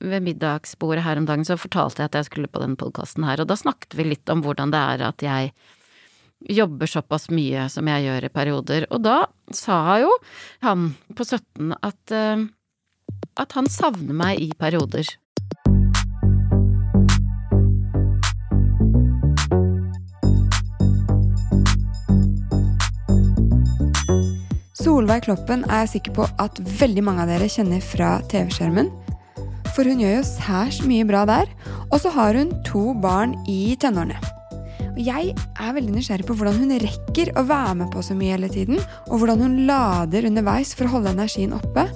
ved middagsbordet her om dagen så fortalte jeg at jeg skulle på denne podkasten her, og da snakket vi litt om hvordan det er at jeg jobber såpass mye som jeg gjør i perioder. Og da sa jo han på 17 at, eh, at han savner meg i perioder. Solveig Kloppen er jeg sikker på at veldig mange av dere kjenner fra TV-skjermen. For hun gjør jo særs mye bra der. Og så har hun to barn i tenårene. Og jeg er veldig nysgjerrig på hvordan hun rekker å være med på så mye hele tiden, og hvordan hun lader underveis for å holde energien oppe.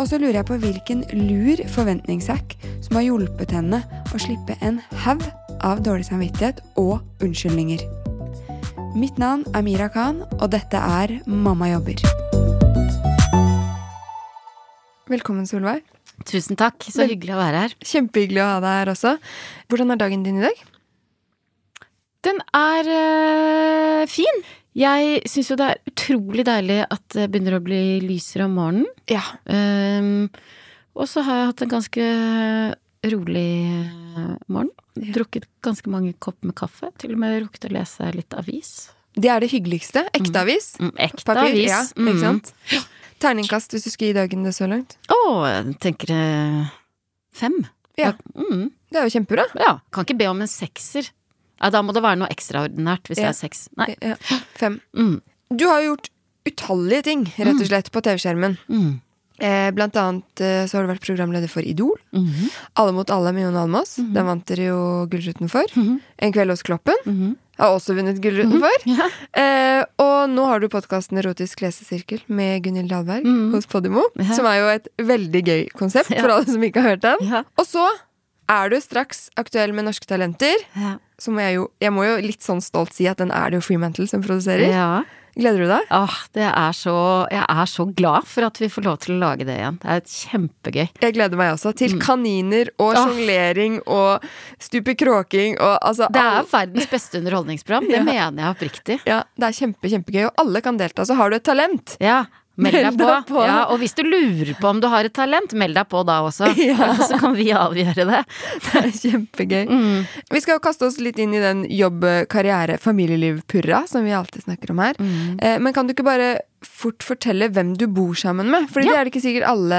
Og så lurer jeg på hvilken lur forventningshack som har hjulpet henne å slippe en haug av dårlig samvittighet og unnskyldninger. Mitt navn er Mira Khan, og dette er Mamma jobber. Velkommen, Solveig. Tusen takk, så Vel- hyggelig å være her. Kjempehyggelig å ha deg her også. Hvordan er dagen din i dag? Den er øh, fin. Jeg syns jo det er utrolig deilig at det begynner å bli lysere om morgenen. Ja. Um, og så har jeg hatt en ganske rolig eh, morgen. Ja. Drukket ganske mange kopp med kaffe. Til og med rukket å lese litt avis. Det er det hyggeligste. Ekte avis. Mm, ekte Papir. avis. Ja, Mm. ikke sant? Terningkast hvis du skulle gi dagen det så langt. Å, jeg tenker eh, fem. Ja. Mm, Det er jo kjempebra. ja. Kan ikke be om en sekser. Ja, da må det være noe ekstraordinært hvis Ja. det er seks. Nei. Ja, fem. Mm, Du har jo gjort utallige ting, rett og slett, på TV-skjermen. mm, blant annet eh, så har du vært programleder for Idol. mhm, Alle mot alle med Jon Almaas. Den vant dere jo Gullruten for. mhm, En kveld hos Kloppen. mhm. Har også vunnet Gullruten for. Ja. Eh, og nå har du podkasten Erotisk lesesirkel med Gunhild Dahlberg Mhm. hos Podimo. Ja. Som er jo et veldig gøy konsept Ja. for alle som ikke har hørt den. Og så er du straks aktuell med Norske Talenter. Så må jeg jo Jeg må jo litt sånn stolt si at den er det jo Freemantle som produserer. ja. Gleder du deg? Åh, det er så Jeg er så glad for at vi får lov til å lage det igjen. Det er kjempegøy. Jeg gleder meg også til kaniner og Mm. Sjonglering og stupe kråking og altså Det er all- verdens beste underholdningsprogram. Det Ja. mener jeg oppriktig. Ja, det er kjempe, kjempegøy, og alle kan delta. Så har du et talent. Ja, meld deg på. på. Ja, og hvis du lurer på om du har et talent, meld deg på da også. Ja. Så kan vi avgjøre det. Det er kjempegøy. Mm. Vi skal jo kaste oss litt inn i den jobb, karriere, familieliv-purra som vi alltid snakker om her. Mm. Eh, Men kan du ikke bare fort fortelle hvem du bor sammen med? Fordi Ja. det er det ikke sikkert alle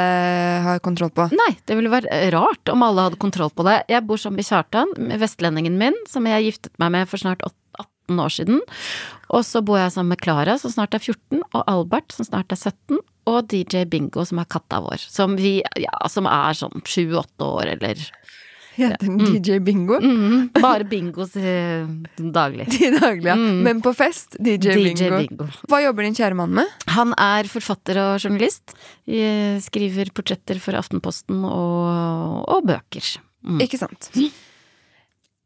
har kontroll på. Nei, det ville vært rart om alle hadde kontroll på det. Jeg bor sammen med Kjartan, vestlendingen min, som jeg giftet meg med for snart åt- 18 år siden. Og så bor jeg sammen med Klara, som snart er 14, og Albert, som snart er 17, og DJ Bingo, som er katta vår. Som vi, ja, som er sånn 7-8 år, eller Heter den DJ Bingo? mm, Bare bingo til daglig. De daglige. Mm. Men på fest DJ, DJ Bingo. Bingo. Hva jobber din kjære mann med? Han er forfatter og journalist. Jeg skriver portretter for Aftenposten og, og bøker. Mm. Ikke sant?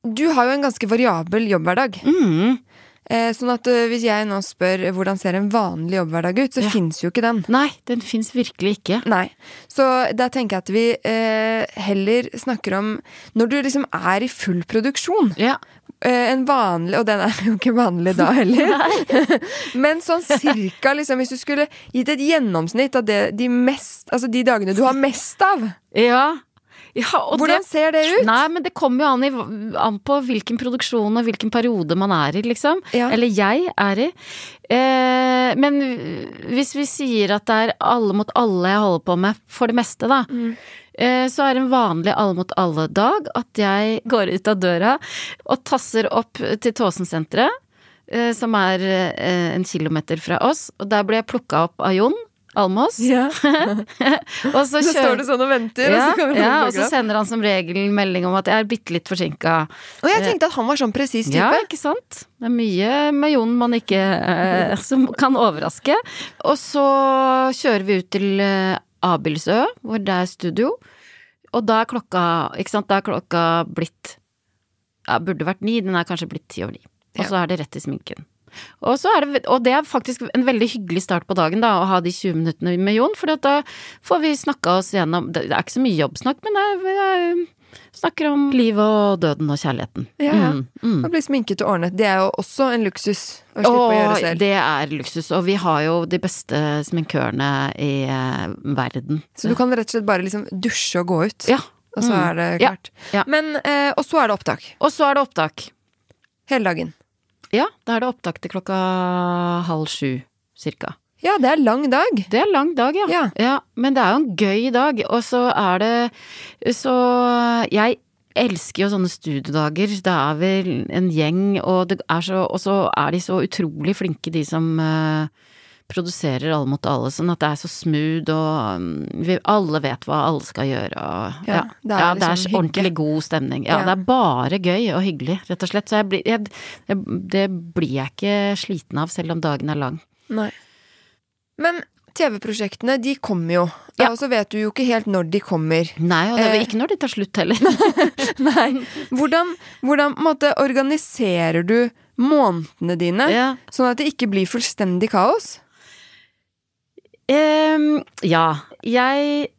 Du har jo en ganske variabel jobbhverdag. Mm. Eh, sånn at eh, hvis jeg nå spør hvordan ser en vanlig jobbhverdag ut, så Ja. fins jo ikke den. Nei, den fins virkelig ikke. Nei. Så da tenker jeg at vi eh, heller snakker om når du liksom er i full produksjon. Ja. Eh, en vanlig, og den er jo ikke vanlig da heller. Men sånn cirka, liksom, hvis du skulle gitt et gjennomsnitt av det, de, mest, altså de dagene du har mest av. Ja. Ja Hvordan det, ser det ut? Nei, men det kommer jo an, i, an på hvilken produksjon og hvilken periode man er i, liksom. Ja. Eller jeg er i. Eh, men hvis vi sier at det er alle mot alle jeg holder på med, for det meste, da. Mm. eh, Så er en vanlig alle mot alle-dag at jeg går ut av døra og tasser opp til Tåsensenteret, eh, som er eh, en kilometer fra oss. Og der blir jeg plukka opp av Jon Almås. Ja. Og så Så står kjører du sånn og venter, og ja, så kommer ja, og og så sender han som regel melding om at jeg er bitte litt forsinka. Og jeg tenkte at han var sånn presis type. Ja, ikke sant? Det er mye med Jon man ikke eh, Som kan overraske. Og så kjører vi ut til eh, Abildsø, hvor det er studio. Og da er klokka Ikke sant, da er klokka blitt Ja, burde vært ni, den er kanskje blitt ti over ni. Og så er det rett i sminken. Og, så er det, og det er faktisk en veldig hyggelig start på dagen, da, å ha de 20 minuttene med Jon, for da får vi snakka oss gjennom Det er ikke så mye jobbsnakk, men det er, er Snakker om livet og døden og kjærligheten. Ja, ja. Mm, mm. Bli sminket og ordnet, det er jo også en luksus å slippe å gjøre selv. det er luksus, og vi har jo de beste sminkørene i eh, verden. Så du kan rett og slett bare liksom dusje og gå ut, Ja. og så Mm. er det Ja, klart. ja. Men, eh, og så er det opptak. Og så er det opptak. Hele dagen. Ja, da er det opptak til klokka halv sju, cirka. Ja, det er lang dag. Det er lang dag, ja. Ja. Men det er jo en gøy dag, og så er det Så jeg elsker jo sånne studiedager. Det er vel en gjeng, og, det er så, og så er de så utrolig flinke, de som eh, produserer Alle mot alle, sånn at det er så smooth, og mm, vi, alle vet hva alle skal gjøre, og Ja, ja. det er ja, det er liksom ordentlig god stemning. Ja, Ja. det er bare gøy og hyggelig, rett og slett. Så jeg blir, jeg, jeg, det blir jeg ikke sliten av, selv om dagen er lang. Nei. Men TV-prosjektene, de kommer jo. Ja. Og så vet du jo ikke helt når de kommer. Nei, og det er Eh. ikke når de tar slutt heller. Nei. Hvordan, hvordan måte, organiserer du månedene dine, ja. sånn at det ikke blir fullstendig kaos? Ehm, ja, jeg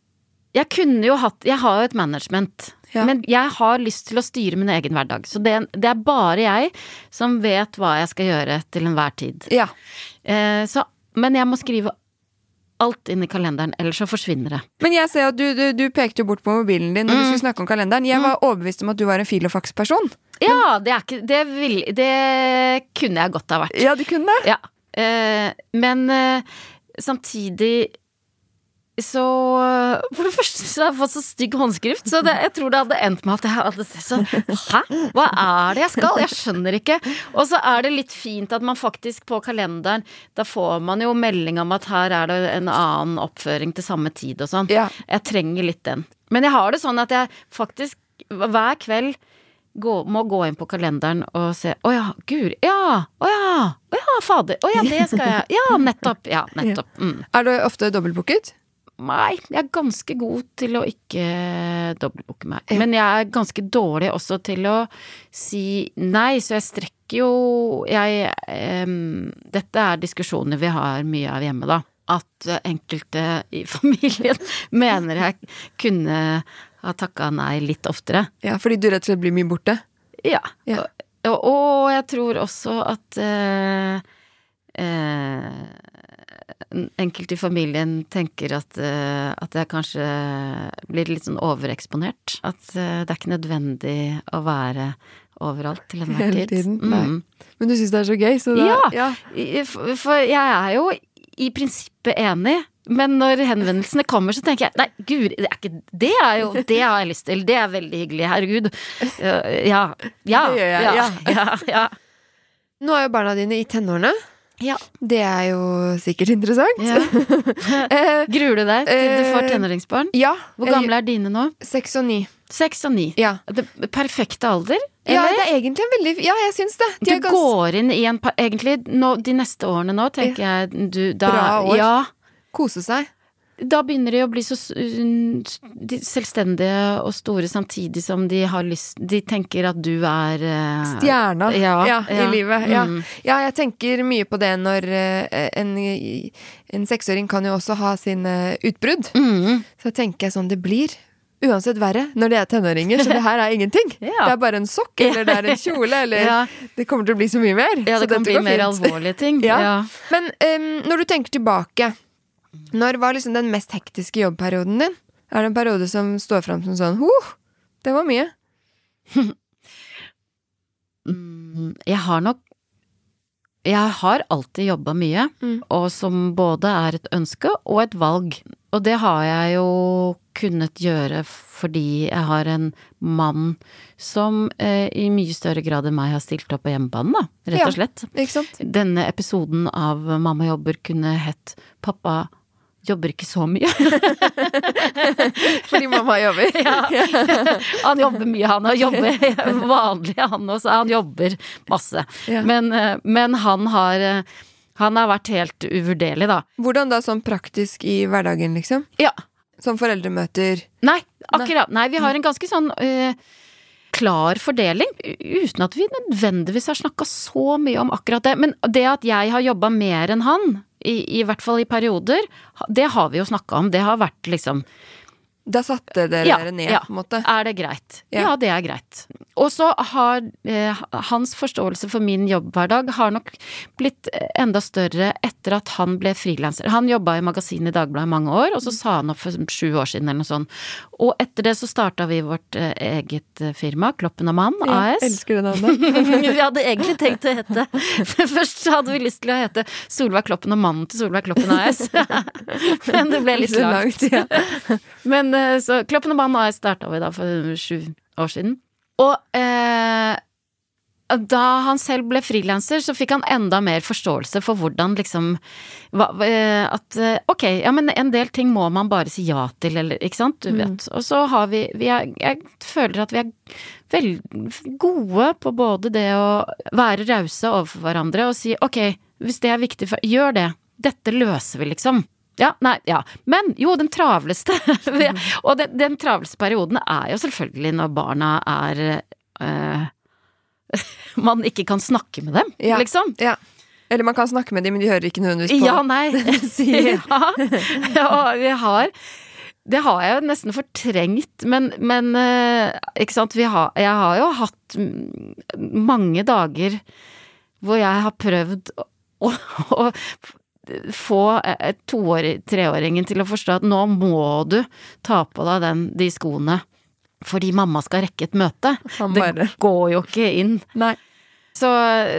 Jeg kunne jo hatt Jeg har jo et management. Ja. Men jeg har lyst til å styre min egen hverdag. Så det, det er bare jeg som vet hva jeg skal gjøre til enhver tid. Ja. Uh, så, men jeg må skrive alt inn i kalenderen, ellers så forsvinner det. Men jeg ser at du, du, du pekte jo bort på mobilen din når vi Mm. skulle snakke om kalenderen. Jeg var overbevist om at du var en fil- og faksperson. Ja, det ikke Det, vil, det kunne jeg godt ha vært. Ja, du kunne det. Ja. Uh, men eh, samtidig så For det første så har jeg fått så stygg håndskrift, så det, jeg tror det hadde endt med at jeg hadde sett sånn Hæ? Hva er det jeg skal? Jeg skjønner ikke. Og så er det litt fint at man faktisk på kalenderen Da får man jo melding om at her er det en annen oppføring til samme tid og sånn. Ja. Jeg trenger litt den. Men jeg har det sånn at jeg faktisk hver kveld gå, må gå inn på kalenderen og se Å ja, gud, Ja. Å ja. Å ja, fader. Å ja, det skal jeg. Ja, nettopp. Ja, nettopp. Mm. Er du ofte dobbeltbooket? Nei, jeg er ganske god til å ikke dobbeltbooke meg. Men jeg er ganske dårlig også til å si nei, så jeg strekker jo Jeg um, Dette er diskusjoner vi har mye av hjemme, da. At enkelte i familien mener jeg kunne ha takka nei litt oftere. Ja, fordi du rett og slett blir mye borte? Ja. Ja. Og, og jeg tror også at eh, eh, enkelte i familien tenker at, eh, at jeg kanskje blir litt sånn overeksponert. At eh, det er ikke nødvendig å være overalt til enhver Hele tid. tiden, nei. Mm. Men du syns det er så gøy, så da Ja. ja. For for jeg er jo i prinsippet enig. Men når henvendelsene kommer, så tenker jeg nei, gud, det er ikke Det er jo Det har jeg lyst til. Det er veldig hyggelig. Herregud. Ja. Ja. Ja. ja. ja. Nå er jo barna dine i tenårene. ja. Det er jo sikkert interessant. ja. Eh, Gruer du deg til du får Eh, tenåringsbarn? ja. Hvor gamle er dine nå? Seks og ni. Seks og ni. Ja. Det perfekte alder? ja, det er egentlig en veldig Ja, jeg syns det. De du går inn i en Egentlig, nå, de neste årene nå, tenker jeg du da, Bra år. Ja. Kose seg. Da begynner de å bli så selvstendige og store samtidig som de har lyst De tenker at du er uh, Stjerna Ja, ja, i ja. livet. Ja. Mm. ja, jeg tenker mye på det når uh, en, en seksåring kan jo også ha sine utbrudd. Mm. Så tenker jeg sånn, det blir uansett verre når de er tenåringer, så det her er ingenting. Ja. Det er bare en sokk, eller det er en kjole, eller Ja. Det kommer til å bli så mye mer. Ja, det kan bli mer alvorlige ting. Ja. Ja. Men um, når du tenker tilbake, når var liksom den mest hektiske jobbperioden din? Er det en periode som står fram som sånn huh, det var mye? Mm, jeg har nok Jeg har alltid jobba mye, Mm. og som både er et ønske og et valg. Og det har jeg jo kunnet gjøre fordi jeg har en mann som eh, i mye større grad enn meg har stilt opp på hjemmebane, da, rett og slett. Sant? Denne episoden av Mamma jobber kunne hett Pappa jobber ikke så mye. Fordi mamma jobber. Ja. Han jobber mye, han. Og jobber vanlig, han også. Han jobber masse. Ja. Men, eh, men han har eh, Han har vært helt uvurderlig, da. Hvordan da sånn praktisk i hverdagen, liksom? Ja. Som foreldremøter? Nei, akkurat. Nei, vi har en ganske sånn øh, klar fordeling, uten at vi nødvendigvis har snakka så mye om akkurat det. Men det at jeg har jobba mer enn han, i, i hvert fall i perioder, det har vi jo snakka om. Det har vært liksom Da satte dere Ja, dere ned, ja. på en måte. Er det greit? Ja. Ja, det er greit. Og så har eh, hans forståelse for min jobbhverdag har nok blitt enda større etter at han ble frilanser. Han jobba i magasinet i Dagbladet i mange år, og så sa han opp for sju år siden eller noe sånt. Og etter det så starta vi vårt eh, eget eh, firma, Kloppen og Mann AS. elsker det navnet. vi hadde egentlig tenkt å hete Først hadde vi lyst til å hete Solveig Kloppen og mannen til Solveig Kloppen AS. Men det ble litt langt. Men eh, så Kloppen og Mann AS starta vi da for sju år siden. Og eh, da han selv ble frilanser, så fikk han enda mer forståelse for hvordan liksom hva, eh, At eh, ok, ja men en del ting må man bare si ja til, eller ikke sant, du vet. Og så har vi, vi er, Jeg føler at vi er veldig gode på både det å være rause overfor hverandre og si ok, hvis det er viktig for Gjør det. Dette løser vi, liksom. Ja, nei, ja. Men jo, den travleste Og den, den travleste perioden er jo selvfølgelig når barna er øh, Man ikke kan snakke med dem, Ja. liksom. ja. Eller man kan snakke med dem, men de hører ikke nødvendigvis på. Ja, nei. ja. ja, vi har Det har jeg jo nesten fortrengt, men, men eh, Ikke sant, vi har Jeg har jo hatt mange dager hvor jeg har prøvd å, å, å få eh, toåring, treåringen til å forstå at nå må du ta på deg den, de skoene fordi mamma skal rekke et møte. Det går jo ikke inn. Nei. Så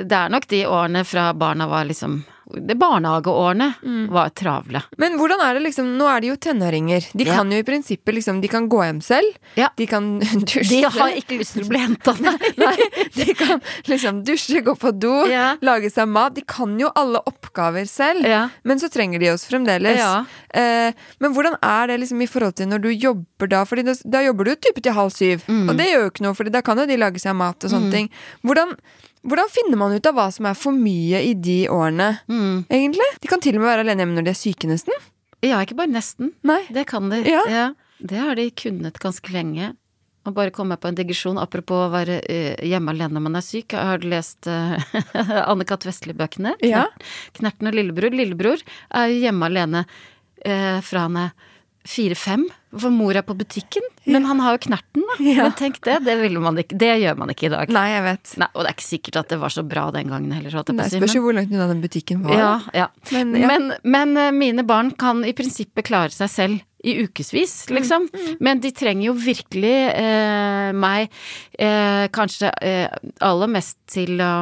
det er nok de årene fra barna var liksom De barnehageårene var travle. Men hvordan er det liksom Nå er de jo tenåringer. De Ja. kan jo i prinsippet liksom De kan gå hjem selv. Ja. De kan dusje. De har ikke lyst til å bli henta, nei. Nei, de kan liksom dusje, gå på do, Ja. lage seg mat. De kan jo alle oppgaver selv. Ja. Men så trenger de oss fremdeles. Ja. Eh, men hvordan er det liksom i forhold til når du jobber da? Fordi da, da jobber du type til halv syv. Mm. Og det gjør jo ikke noe, Fordi da kan jo de lage seg mat og sånne ting. Hvordan, hvordan finner man ut av hva som er for mye i de årene, Mm. egentlig? De kan til og med være alene hjemme når de er syke, nesten. ja, ikke bare nesten. Nei. Det kan de. Ja. Det har de kunnet ganske lenge. Og bare komme på en digresjon apropos å være eh, hjemme alene når man er syk. Jeg har lest uh, Anne-Kat. Vestli-bøkene. Ja. Knerten og lillebror. Lillebror er hjemme alene eh, fra han er fire-fem, for mor er på butikken. Men han har jo knerten, da. Ja. Men tenk det, det, ikke, det gjør man ikke i dag. Nei, jeg vet. Nei, og det er ikke sikkert at det var så bra den gangen heller. holdt jeg Det spørs jo hvor langt unna den butikken var. ja, ja. Men. Men, men eh, mine barn kan i prinsippet klare seg selv i ukevis, liksom. Men de trenger jo virkelig eh, meg eh, kanskje eh, aller mest til å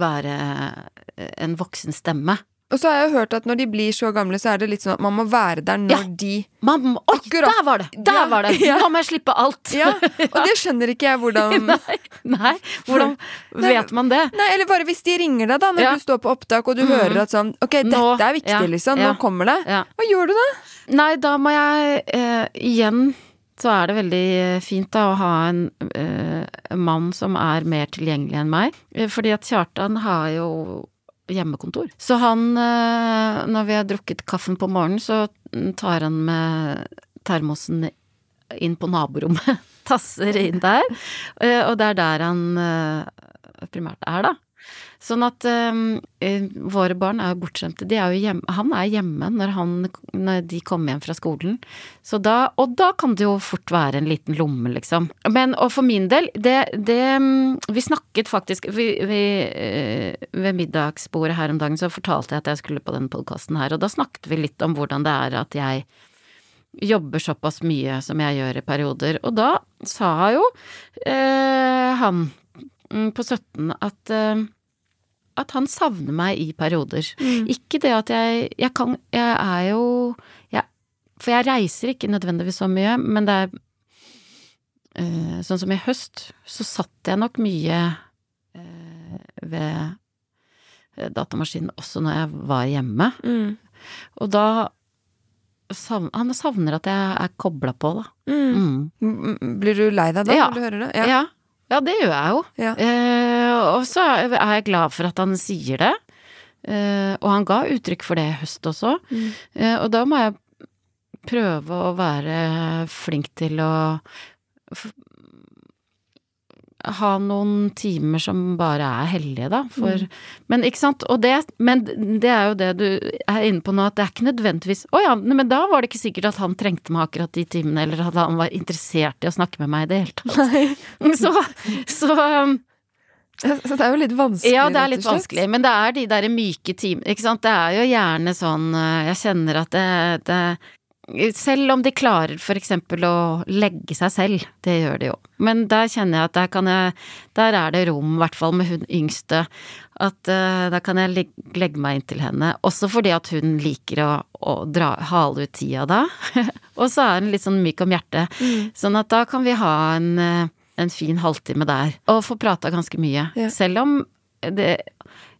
være eh, en voksen stemme. Og så har jeg hørt at når de blir så gamle, så er det litt sånn at man må være der når Ja. de Mamma, oi, Akkurat. der var det! Der Ja, var det! ja. Nå må jeg slippe alt! Ja, og det skjønner ikke jeg hvordan Nei, nei, hvordan vet man det? Nei, eller bare hvis de ringer deg, da, når du står på opptak og du hører at sånn Ok, dette Nå, er viktig, ja, liksom. Nå kommer det. Ja. Hva gjør du da? Nei, da må jeg eh, igjen så er det veldig eh, fint da å ha en eh, mann som er mer tilgjengelig enn meg. Eh, Fordi at Kjartan har jo hjemmekontor. Så han, eh, når vi har drukket kaffen på morgenen, så tar han med termosen inn på naborommet. Tasser inn der. Eh, Og det er der han eh, primært er, da. Sånn at um, våre barn er jo bortskjemte. Er jo hjemme, han er hjemme når, han, når de kommer hjem fra skolen. Da, og da kan det jo fort være en liten lomme, liksom. Men og for min del, det, det Vi snakket faktisk vi, vi, eh, Ved middagsbordet her om dagen så fortalte jeg at jeg skulle på denne podkasten her, og da snakket vi litt om hvordan det er at jeg jobber såpass mye som jeg gjør i perioder. Og da sa jo eh, han mm, på 17 at eh, at han savner meg i perioder. Ikke det at jeg Jeg kan Jeg er jo jeg, For jeg reiser ikke nødvendigvis så mye, men det er eh, Sånn som i høst, så satt jeg nok mye eh, ved datamaskinen også når jeg var hjemme. Og da Han savner at jeg er kobla på, da. Mm. M- Blir du lei deg da Ja. når du hører det? Ja. ja, det gjør jeg jo. Ja. Eh, og så er jeg glad for at han sier det. Eh, og han ga uttrykk for det i høst også. Mm. Eh, og da må jeg prøve å være flink til å ha noen timer som bare er hellige, da. For, Mm. Men ikke sant, og det, men det er jo det du er inne på nå, at det er ikke nødvendigvis Å ja, men da var det ikke sikkert at han trengte meg akkurat de timene, eller at han var interessert i å snakke med meg i det hele tatt. Nei. Så, så um, Så det er jo litt vanskelig, ja, det er litt vanskelig, men det er de der myke timene, ikke sant. Det er jo gjerne sånn eh, Jeg kjenner at det, det selv om de klarer for eksempel å legge seg selv, det gjør de jo. Men der kjenner jeg at der kan jeg Der er det rom, i hvert fall med hun yngste, at uh, da kan jeg legge, legge meg inntil henne. Også fordi at hun liker å, å dra, hale ut tida da. og så er hun litt sånn myk om hjertet. Sånn at da kan vi ha en, eh, en fin halvtime der, og få prata ganske mye. Ja. Selv om det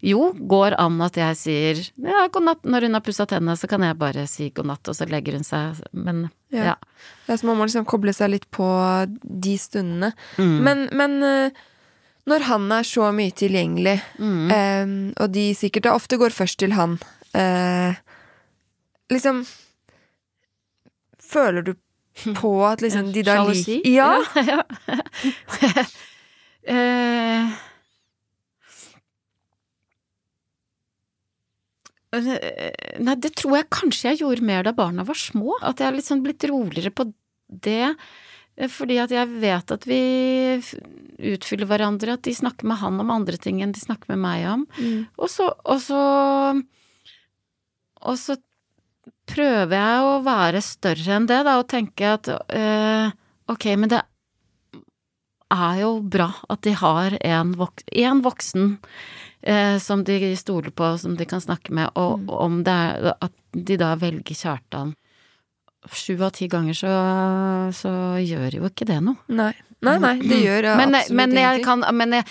jo går an at jeg sier ja, god natt når hun har pussa tennene, så kan jeg bare si god natt, og så legger hun seg, men Ja. ja. Det er som om man liksom koble seg litt på de stundene. Mm. Men, men eh, når han er så mye tilgjengelig, Mm. eh, og de sikkert da ofte går først til han eh, Liksom Føler du på at liksom de da Sjalusi? liker Ja! ja. Eh, eh, Nei, det tror jeg kanskje jeg gjorde mer da barna var små. At jeg har liksom blitt roligere på det. eh, Fordi at jeg vet at vi utfyller hverandre, at de snakker med han om andre ting enn de snakker med meg om. Mm. Og så Og så prøver jeg å være større enn det, da, og tenke at eh, ok, men det er jo bra at de har en, vok en voksen eh, som de stoler på, som de kan snakke med, og Mm. om det er at de da velger Kjartan sju av ti ganger, så, så gjør jo ikke det noe. Nei. Nei, nei, det gjør Mm. men, absolutt men ingenting. kan Men jeg,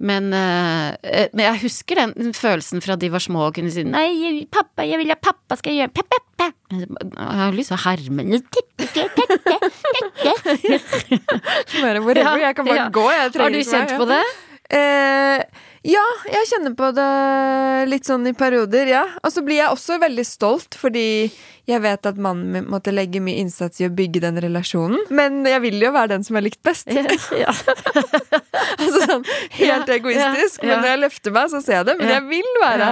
men, eh, men jeg husker den følelsen fra de var små og kunne si Nei, pappa, jeg vil at pappa skal gjøre pappa, pe. Jeg har lyst til å herme Bare, Whatever, Ja, jeg kan bare ja. gå. Jeg trenger Har du kjent på det? Eh, ja, jeg kjenner på det litt sånn i perioder, ja. Og så blir jeg også veldig stolt, fordi jeg vet at mannen min måtte legge mye innsats i å bygge den relasjonen. Men jeg vil jo være den som er likt best. Ja. altså sånn helt Ja, egoistisk. ja, ja. Men når jeg løfter meg, så ser jeg det. Men Ja. jeg vil være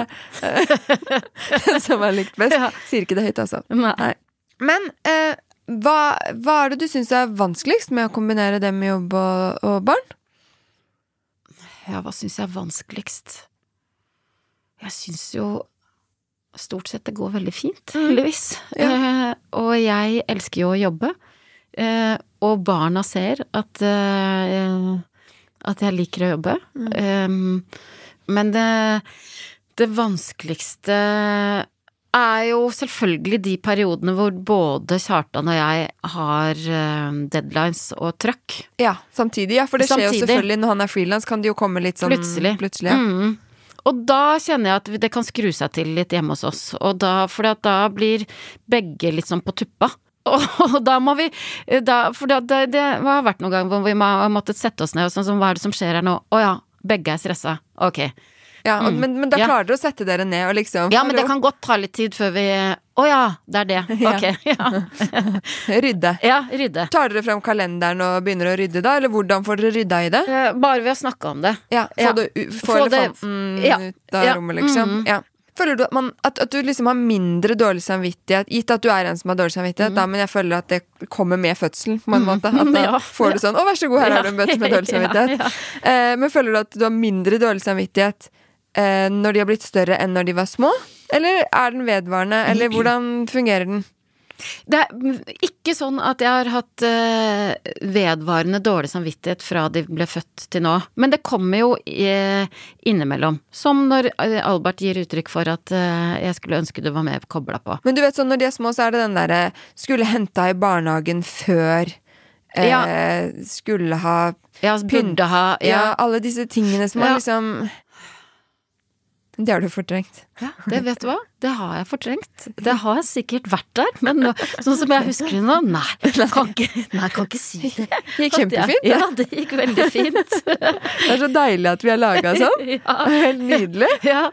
den som er likt best. Ja. Sier ikke det høyt, altså. Nei. Men eh, hva, hva er det du syns er vanskeligst med å kombinere det med jobb og, og barn? Ja, hva syns jeg er vanskeligst? Jeg syns jo stort sett det går veldig fint, heldigvis. Eh, og jeg elsker jo å jobbe. Eh, og barna ser at, eh, at jeg liker å jobbe. Eh, men det, det vanskeligste er jo selvfølgelig de periodene hvor både Kjartan og jeg har deadlines og trøkk. Ja, samtidig. Ja, for det skjer jo selvfølgelig når han er frilans, kan det jo komme litt sånn Plutselig. plutselig ja. Mm. Og da kjenner jeg at det kan skru seg til litt hjemme hos oss, og da, for da blir begge litt sånn på tuppa. Og da må vi da, For det, det, det har vært noen ganger hvor vi har måttet sette oss ned og sånn som hva er det som skjer her nå? Å ja, begge er stressa. Ok. Ja, og, Mm. men, men da Ja. klarer dere å sette dere ned og liksom Ja, men det kan godt ta litt tid før vi Å ja, det er det. Ok. Ja, rydde. ja rydde. Tar dere frem kalenderen og begynner å rydde da, eller hvordan får dere rydda i det? Eh, Bare ved å snakke om det. Ja, Få, det, få, Få det- elefanten ja. ut av rommet, liksom? Mm. Ja. Føler du at, man, at, at du liksom har mindre dårlig samvittighet, gitt at du er en som har dårlig samvittighet, da, men jeg føler at det kommer med fødselen, på en måte. At da Mm. Ja. får du sånn 'Å, vær så god, her har du en bøtte med dårlig Ja, samvittighet'. ja. Eh, men føler du at du har mindre dårlig samvittighet eh, når de har blitt større enn når de var små? Eller er den vedvarende, eller hvordan fungerer den? Det er ikke sånn at jeg har hatt eh, vedvarende dårlig samvittighet fra de ble født til nå, men det kommer jo eh, innimellom. Som når eh, Albert gir uttrykk for at jeg skulle ønske du var mer kobla på. Men du vet sånn, når de er små, så er det den derre skulle henta i barnehagen før. Eh, Skulle ha Ja, burde ha ja. ja, alle disse tingene som er Ja. liksom Det har du fortrengt. ja, det vet du hva, det har jeg fortrengt. Det har jeg sikkert vært der, men nå, sånn som jeg husker det nå, nei, kan ikke, nei, kan ikke si det. Det gikk kjempefint. Ja, det gikk veldig fint. Det er så deilig at vi har laga sånn. Ja. Helt nydelig. Ja.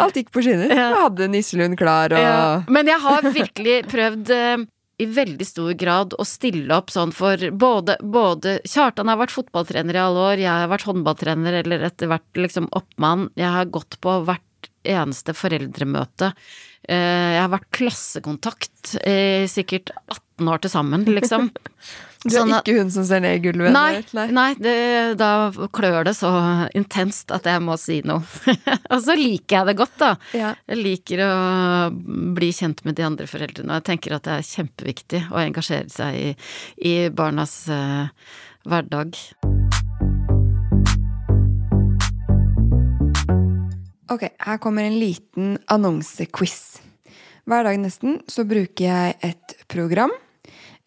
Alt gikk på skinner. Vi hadde Nisselund klar og Ja, men jeg har virkelig prøvd eh, i veldig stor grad å stille opp sånn for både, både Kjartan har vært fotballtrener i alle år, jeg har vært håndballtrener eller etter hvert liksom oppmann, jeg har gått på hvert eneste foreldremøte. Eh, Jeg har vært klassekontakt i sikkert 18 år til sammen, liksom. Du er Sånn at- ikke hun som ser ned i gulvet? Nei, Nei. nei det, da klør det så intenst at jeg må si noe. og så liker jeg det godt, da. Ja. Jeg liker å bli kjent med de andre foreldrene, og jeg tenker at det er kjempeviktig å engasjere seg i, i barnas uh, hverdag. Ok, her kommer en liten annonsequiz. Hver dag nesten så bruker jeg et program.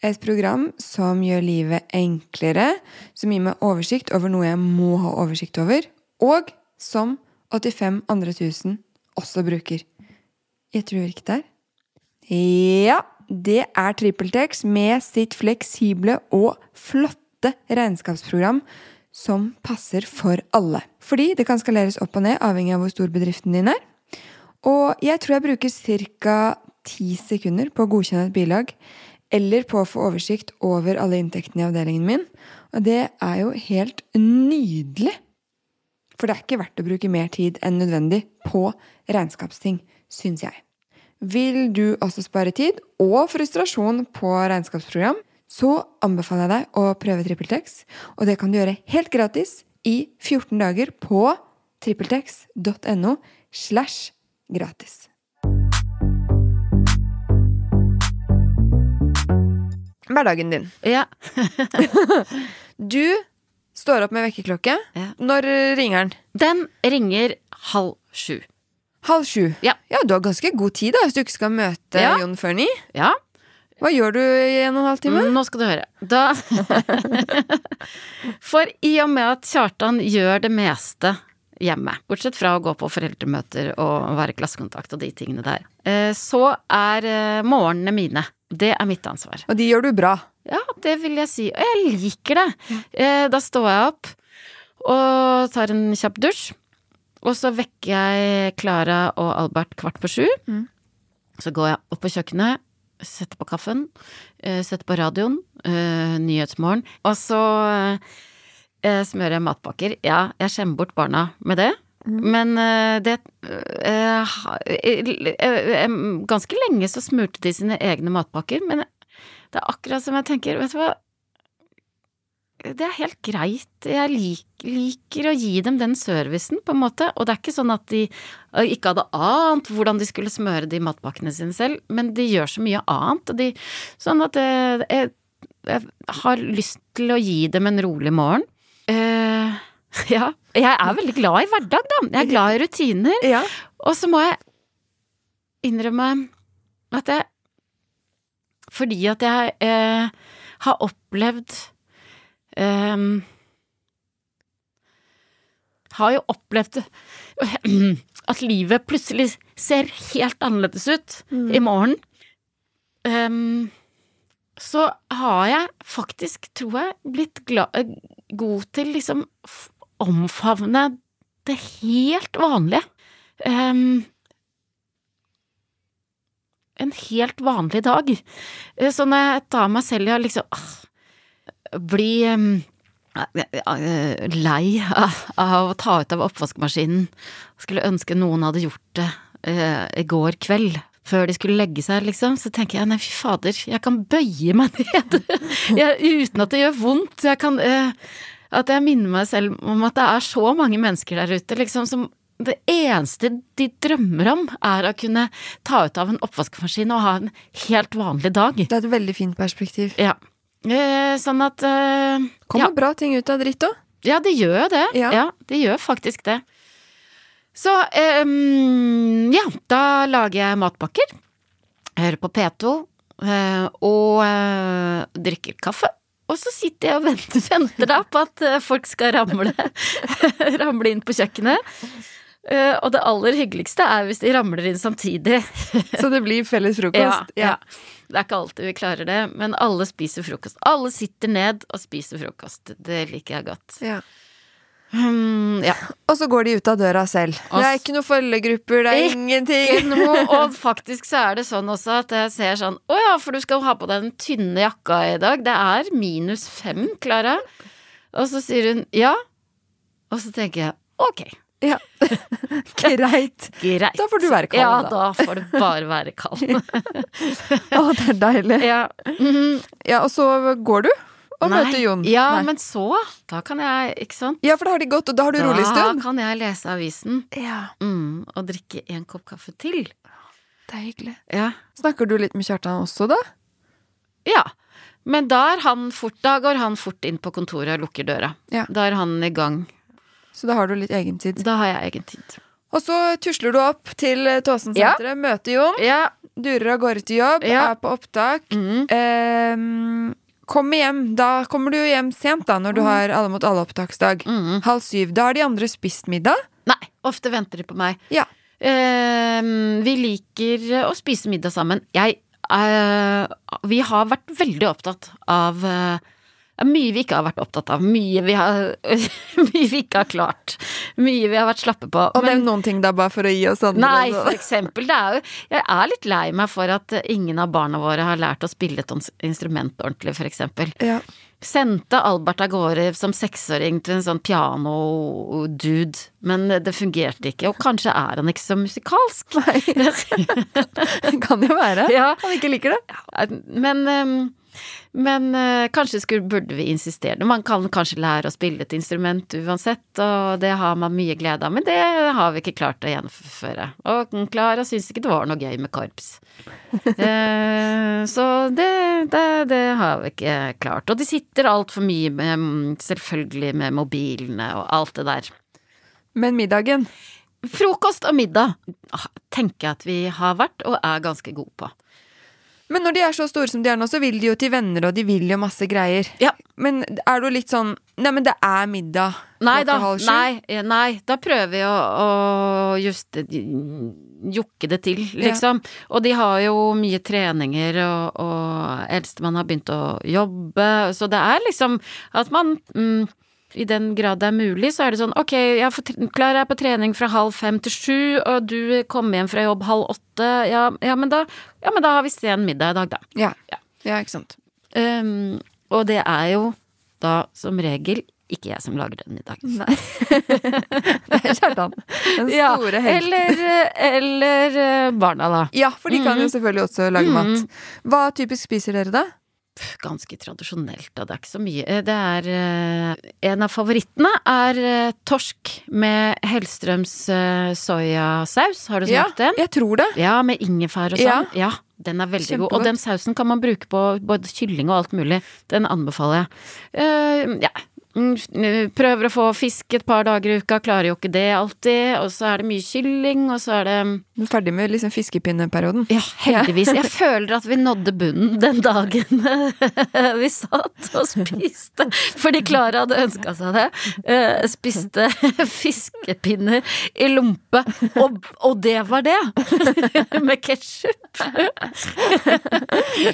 Et program som gjør livet enklere, som gir meg oversikt over noe jeg må ha oversikt over, og som 85 andre tusen også bruker. Jeg tror ikke det er. Ja, det er TrippelTex med sitt fleksible og flotte regnskapsprogram som passer for alle. Fordi det kan skaleres opp og ned avhengig av hvor stor bedriften din er. Og jeg tror jeg bruker ca. ti sekunder på å godkjenne et bilag, eller på å få oversikt over alle inntektene i avdelingen min. Og det er jo helt nydelig! For det er ikke verdt å bruke mer tid enn nødvendig på regnskapsting, syns jeg. Vil du også spare tid og frustrasjon på regnskapsprogram, så anbefaler jeg deg å prøve TrippelTex, og det kan du gjøre helt gratis i 14 dager på trippeltex.no slash gratis. Hverdagen din. Ja. Du står opp med vekkerklokke. Ja. Når ringer den? Den ringer halv sju. Halv sju. Ja. du har ganske god tid da, hvis du ikke skal møte Ja. Jon før ni. Ja, Hva gjør du i en og en halv time? Nå skal du høre. Da For i og med at Kjartan gjør det meste hjemme, bortsett fra å gå på foreldremøter og være klassekontakt og de tingene der, eh, så er eh, morgenene mine. Det er mitt ansvar. Og de gjør du bra. Ja, det vil jeg si. Og jeg liker det. Eh, Da står jeg opp og tar en kjapp dusj. Og så vekker jeg Klara og Albert kvart på sju. Mm. Så går jeg opp på kjøkkenet, setter på kaffen, setter på radioen, Nyhetsmorgen. Og så eh, smører jeg matpakker. Ja, jeg skjemmer bort barna med det. Men eh, det eh, eh, Ganske lenge så smurte de sine egne matpakker, men det er akkurat som jeg tenker, vet du hva Det er helt greit. Jeg lik, liker å gi dem den servicen, på en måte. Og det er ikke sånn at de ikke hadde ant hvordan de skulle smøre de matpakkene sine selv, men de gjør så mye annet. Og de, sånn at jeg, jeg har lyst til å gi dem en rolig morgen. Eh, ja. Jeg er veldig glad i hverdag, da. Jeg er glad i rutiner. Ja. Og så må jeg innrømme at jeg Fordi at jeg uh, har opplevd um, Har jo opplevd at livet plutselig ser helt annerledes ut i morgen. Um, så har jeg faktisk, tror jeg, blitt glad, god til liksom omfavne det helt vanlige. Um, en helt vanlig dag. Eh, Så når jeg tar meg selv i å liksom ah, bli eh, lei av, av å ta ut av oppvaskmaskinen, skulle ønske noen hadde gjort det uh, i går kveld. Før de skulle legge seg, liksom, så tenker jeg nei, fy fader, jeg kan bøye meg ned jeg, uten at det gjør vondt. Jeg kan uh, At jeg minner meg selv om at det er så mange mennesker der ute, liksom, som det eneste de drømmer om, er å kunne ta ut av en oppvaskmaskin og ha en helt vanlig dag. Det er et veldig fint perspektiv. Ja. Eh, sånn at eh, Kommer ja. bra ting ut av dritt òg. ja, det gjør jo det. Ja. Ja. det gjør faktisk det. Så um, ja, da lager jeg matpakker. Hører på P2 eh, og uh, drikker kaffe. Og så sitter jeg og venter, venter da på at eh, folk skal ramle, ramle inn på kjøkkenet. Uh, og det aller hyggeligste er hvis de ramler inn samtidig. Så det blir felles frokost. Ja, ja. Det er ikke alltid vi klarer det, men alle spiser frokost. Alle sitter ned og spiser frokost. Det liker jeg godt. Ja. Hmm, ja. Og så går de ut av døra selv. Og Det er ikke noen følgegrupper, det er ingenting. Noe, og faktisk så er det sånn også at jeg ser sånn Å ja, for du skal ha på deg den tynne jakka i dag. Det er minus fem, Klara. Og så sier hun ja. Og så tenker jeg ok, Ja. Greit. greit. Da får du være kald, Ja, da. da får du bare være kald. Å, det er deilig. ja. mhm. Ja, og så går du og Nei. møte Jon. Ja, Nei. men så Da kan jeg, ikke sant? ja, for da har de gått, og da har du rolig stund. Da kan jeg lese avisen Ja, mm, og drikke en kopp kaffe til. det er hyggelig. Ja. Snakker du litt med Kjartan også, da? Ja. Men da er han fort Da går han fort inn på kontoret og lukker døra. Ja. Da er han i gang. Så da har du litt egentid. Da har jeg egen tid. Og så tusler du opp til Tåsensenteret, ja. møter Jon, Ja. durer av gårde til jobb, Ja. er på opptak. Mm. Kommer hjem. Da kommer du hjem sent, da, når du har Alle mot alle-opptaksdag. Mm. Halv syv. Da har de andre spist middag. Nei, ofte venter de på meg. Ja. Ehm, vi liker å spise middag sammen. Jeg eh, Vi har vært veldig opptatt av eh, mye vi ikke har vært opptatt av. Mye vi, har, mye vi ikke har klart. Mye vi har vært slappe på. Og Men- nevn noen ting, da, bare for å gi oss andre. Nei, for eksempel. Det er jo, jeg er litt lei meg for at ingen av barna våre har lært å spille et instrument ordentlig, for eksempel. Ja. Sendte Albert av gårde som seksåring til en sånn piano-dude, men det fungerte ikke. Og kanskje er han ikke så musikalsk. Det kan jo være. Ja. Han ikke liker det. Men, ehm, men eh, kanskje skulle, burde vi insistere. Man kan kanskje lære å spille et instrument uansett, og det har man mye glede av, men det har vi ikke klart å gjennomføre. Og Klara syns ikke det var noe gøy med korps. Eh, så det, det, det har vi ikke klart. Og de sitter altfor mye med, mm, selvfølgelig med mobilene og alt det der. Men middagen Frokost og middag ah, tenker jeg at vi har vært og er ganske gode på. Men når de er så store som de er nå, så vil de jo til venner, og de vil jo masse greier. Ja. Men er du litt sånn Nei, men det er middag Nei klokka da, halv sju. nei, nei, da prøver vi å, å juste Jokke det til, liksom. Og de har jo mye treninger, og, og eldstemann har begynt å jobbe, så det er liksom at man mm, i den grad det er mulig, så er det sånn ok, jeg Klara er på trening fra halv fem til sju, og du kommer hjem fra jobb halv åtte, ja, ja, men, da, ja men da har vi sen middag i dag, da. Ja. Ja. ja, ikke sant. Um, og det er jo da som regel ikke jeg som lager den middagen. Nei. det er Kjartan. Den Ja, store helten. eller, eller eh, barna, da. Ja, for de kan jo Mhm. selvfølgelig også lage Mhm. mat. Hva typisk spiser dere, da? Ganske tradisjonelt, da. Det er ikke så mye. Eh, Det er eh, En av favorittene er eh, torsk med Hellstrøms soyasaus. Har du Ja, smakt den? jeg tror det. Ja, med ingefær og sånn. Ja. den er veldig god. Og den sausen kan man bruke på både kylling og alt mulig. Den anbefaler jeg. Uh, ja. Mm, Prøver å få fisk et par dager i uka, klarer jo ikke det alltid. Og så er det mye kylling, og så er det Du er ferdig med liksom fiskepinneperioden. Ja, heldigvis. Jeg føler at vi nådde bunnen den dagen vi satt og spiste. Fordi Klara hadde ønska seg det. Eh, Spiste fiskepinner i lompe, og, og det var det! Med ketsjup.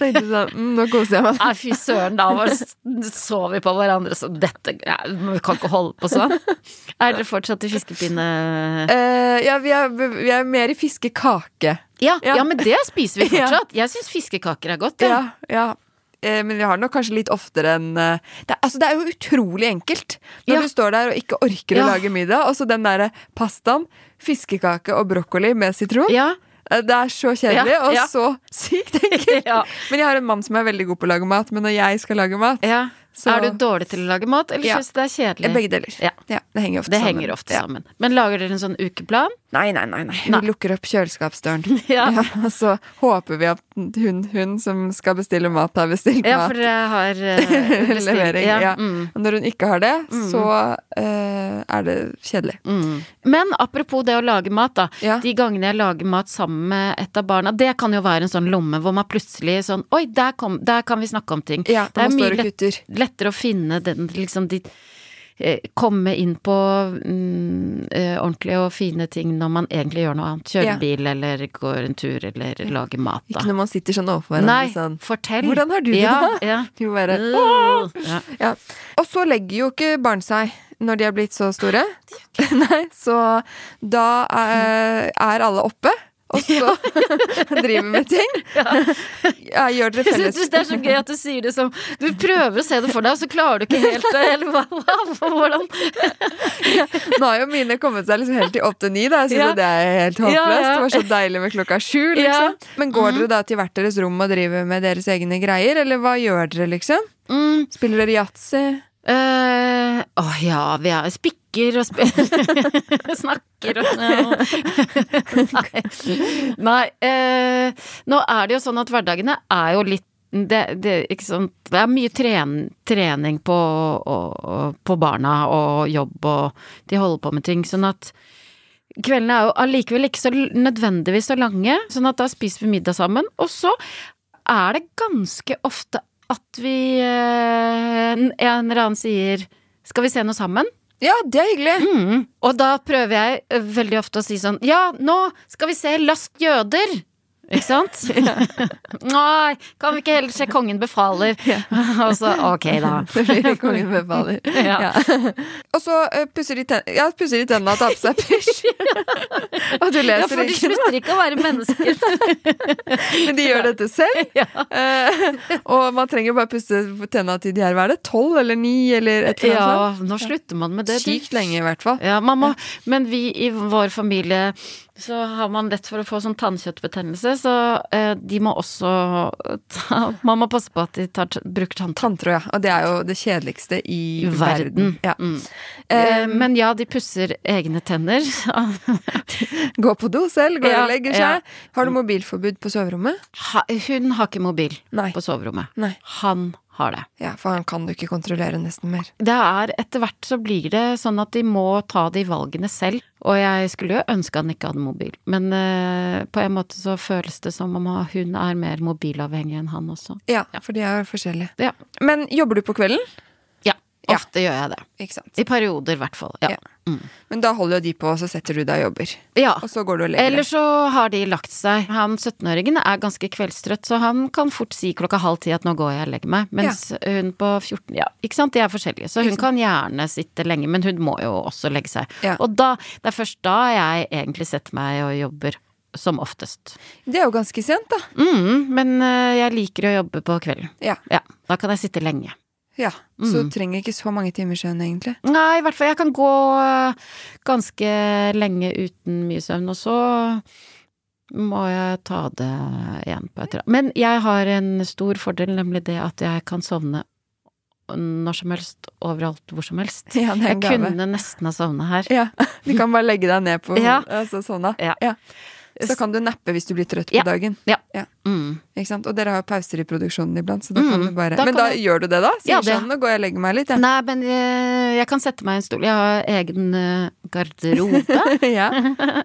Tenkte sånn, mm, nå koser jeg meg. Nei, fy søren, da var, så vi på hverandre så dette ja, Vi kan ikke holde på sånn. Er dere fortsatt i fiskepinne... Uh, ja, vi er, vi er mer i fiskekake. Ja, Ja. ja, men det spiser vi Ja. fortsatt. Jeg syns fiskekaker er godt, ja. Ja, ja. Eh, men vi har nok kanskje litt oftere enn eh, det, altså, det er jo utrolig enkelt når Ja. du står der og ikke orker å lage middag, og så den derre pastaen, fiskekake og brokkoli med sitron. Ja. Det er så kjedelig Ja, og ja. så sykt enkelt. ja. Men jeg har en mann som er veldig god på å lage mat, men når jeg skal lage mat ja. Så- Er du dårlig til å lage mat, eller Ja. syns du det er kjedelig? eh, Begge deler. Ja. det henger ofte Det sammen. henger ofte Ja. sammen. Men lager dere en sånn ukeplan? Nei, nei, nei. nei. Nei. Vi lukker opp kjøleskapsdøren. Ja. og så håper vi at hun, hun som skal bestille mat, har bestilt mat. Ja, for jeg har uh, Levering. Ja. Mm. Og når hun ikke har det, så uh, er det kjedelig. Mm. Men apropos det å lage mat, da. Ja. De gangene jeg lager mat sammen med et av barna, det kan jo være en sånn lomme hvor man plutselig sånn Oi, der, kom, der kan vi snakke om ting. Ja, det er mye lettere å finne den liksom de eh, Komme inn på mm, eh, ordentlige og fine ting når man egentlig gjør noe annet. Kjører Ja. bil eller går en tur eller lager mat, da. Ikke når man sitter sånn overfor hverandre Nei, sånn. fortell. Hvordan har du det, ja, da? Ja. Du bare, ja. ja. Og så legger jo ikke barn seg. når de er blitt så store, nei, så da er, er alle oppe. Og så driver med ting. Ja, gjør dere Jeg felles det er så gøy at du sier det som Du prøver å se det for deg, og så klarer du ikke helt. Eller hva, hva, hvordan Nå har jo mine kommet seg liksom helt til åtte-ni, da. Jeg synes Ja. det er helt håpløst. Det var så deilig med klokka sju, liksom. Men går dere da til hvert deres rom og driver med deres egne greier, eller hva gjør dere, liksom? mm, Spiller dere yatzy? eh, Å ja, vi er spikker og spiller Snakker og Nei. Nei eh, nå er det jo sånn at hverdagene er jo litt det, det, det er mye tren, trening på, og, på barna og jobb, og de holder på med ting. Sånn at kveldene er jo allikevel ikke så nødvendigvis så lange, sånn at da spiser vi middag sammen. Og så er det ganske ofte at vi eh, En eller annen sier 'skal vi se noe sammen'? Ja, det er hyggelig. Mm. Og da prøver jeg eh, veldig ofte å si sånn Ja, nå skal vi se Last jøder! Ikke sant? Nei, kan vi ikke heller se Kongen befaler? Og så ok, da. Det blir kongen befaler. Ja. Og så uh, pusser de tennene Ja, pusser de tennene og tar på seg pysj. og du leser ikke. Ja, for de slutter ikke å være mennesker. Men de gjør dette selv. Ja. Uh, og man trenger bare pusse tennene til de er hva er det, tolv eller ni eller et eller annet. Ja, nå slutter man med det. Sykt lenge, i hvert fall. Ja, man må, men vi i vår familie så har man lett for å få sånn tannkjøttbetennelse, så eh, de må også ta, Man må passe på at de tar, bruker tanntråd. Tanntråd, ja. Og det er jo det kjedeligste i verden. verden. Ja. Mm. Eh, men ja, de pusser egne tenner. Gå på do selv, går Ja, og legger ja. seg. Har du mobilforbud på soverommet? Ha, hun har ikke mobil Nei. på soverommet. Nei. Han har det. Ja, for han kan du ikke kontrollere nesten mer. Det er etter hvert så blir det sånn at de må ta de valgene selv. Og jeg skulle jo ønske han ikke hadde mobil, men uh, på en måte så føles det som om hun er mer mobilavhengig enn han også. Ja, for de er jo forskjellige. Ja. Men jobber du på kvelden? Ja, ofte gjør jeg det. I perioder, i hvert fall. Ja. Ja. Men da holder jo de på, og så setter du deg og jobber. ja. Og så går du og legger Eller så har de lagt seg. Han 17-åringen er ganske kveldstrøtt, så han kan fort si klokka halv ti at nå går jeg og legger meg. Mens hun på 14 Ja, ikke sant, de er forskjellige. Så hun kan gjerne sitte lenge, men hun må jo også legge seg. Og da, det er først da jeg egentlig setter meg og jobber. Som oftest. Det er jo ganske sent, da. Mm, men eh, jeg liker å jobbe på kvelden. Ja. Ja, da kan jeg sitte lenge. Ja. Så Mm. du trenger ikke så mange timer søvn, egentlig. Nei, i hvert fall jeg kan gå eh, ganske lenge uten mye søvn, og så må jeg ta det igjen på et eller annet. Men jeg har en stor fordel, nemlig det at jeg kan sovne når som helst, overalt, hvor som helst. Ja, Jeg gave. kunne nesten ha sovna her. Ja, Du kan bare legge deg ned på Ja. altså, sånn, da. Ja. Så kan du nappe hvis du blir trøtt på Ja. dagen. Mm. Ikke sant? Og dere har jo pauser i produksjonen iblant, så da kan Mm, du bare da Men da du... gjør du det, da? Sier Ja, det- sånn, nå går jeg og legger meg litt, jeg. Nei, men jeg, jeg kan sette meg i en stol. Jeg har egen eh, garderobe. Ja.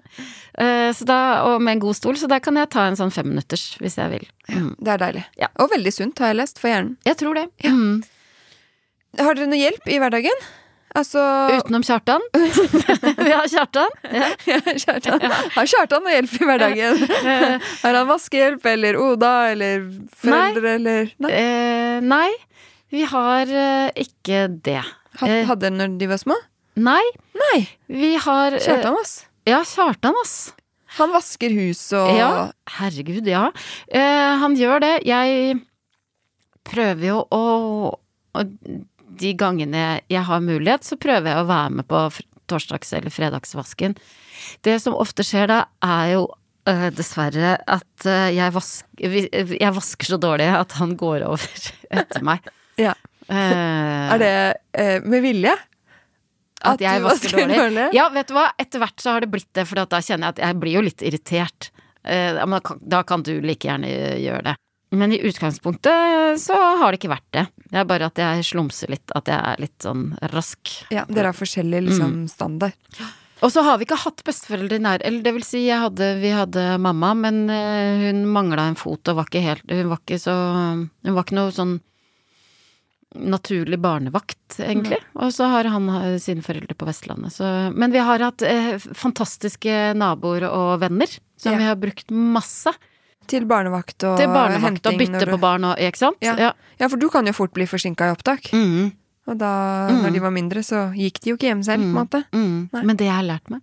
Eh, så da, og med en god stol, så der kan jeg ta en sånn femminutters hvis jeg vil. Mm. Det er deilig. Ja. Og veldig sunt, har jeg lest, for hjernen. Jeg tror det. Mm. Har dere noe hjelp i hverdagen? Altså Utenom Kjartan. Vi har Kjartan. Ja. Ja, Kjartan. Har Kjartan noe hjelp i hverdagen? Har han vaskehjelp, eller Oda, eller foreldre, eller Nei. Eh, nei, vi har eh, ikke det. Had- eh, Hadde dere når de var små? Nei, Nei. vi har eh, Kjartan, ass. Ja, Kjartan, ass. Han vasker hus og Ja, herregud, ja. Eh, han gjør det. Jeg prøver jo å og De gangene jeg har mulighet, så prøver jeg å være med på torsdags- eller fredagsvasken. Det som ofte skjer da, er jo eh, dessverre at eh, jeg, vasker, jeg vasker så dårlig at han går over etter meg. Ja. Uh, Er det uh, med vilje? at jeg du vasker vasker dårlig? dårlig? Ja, vet du hva, etter hvert så har det blitt det, for da kjenner jeg at jeg blir jo litt irritert. Kan, da kan du like gjerne gjøre det. Men i utgangspunktet så har det ikke vært det. Det er bare at jeg slumser litt, at jeg er litt sånn rask. Ja, dere har forskjellig liksom, Mm. standard. Og så har vi ikke hatt besteforeldre nær, eller det vil si, hadde, vi hadde mamma, men eh, hun mangla en fot og var ikke helt Hun var ikke så Hun var ikke noe sånn naturlig barnevakt, egentlig. Og så har han eh, sine foreldre på Vestlandet, så Men vi har hatt eh, fantastiske naboer og venner, som Ja. vi har brukt masse. Til barnevakt og Til barnevakt og bytte du- på barn og Ikke sant? Ja. Ja, for du kan jo fort bli forsinka i opptak. Mm. Og da, Mm. når de var mindre, så gikk de jo ikke hjem selv, på en måte. Mm. Men det jeg har lært meg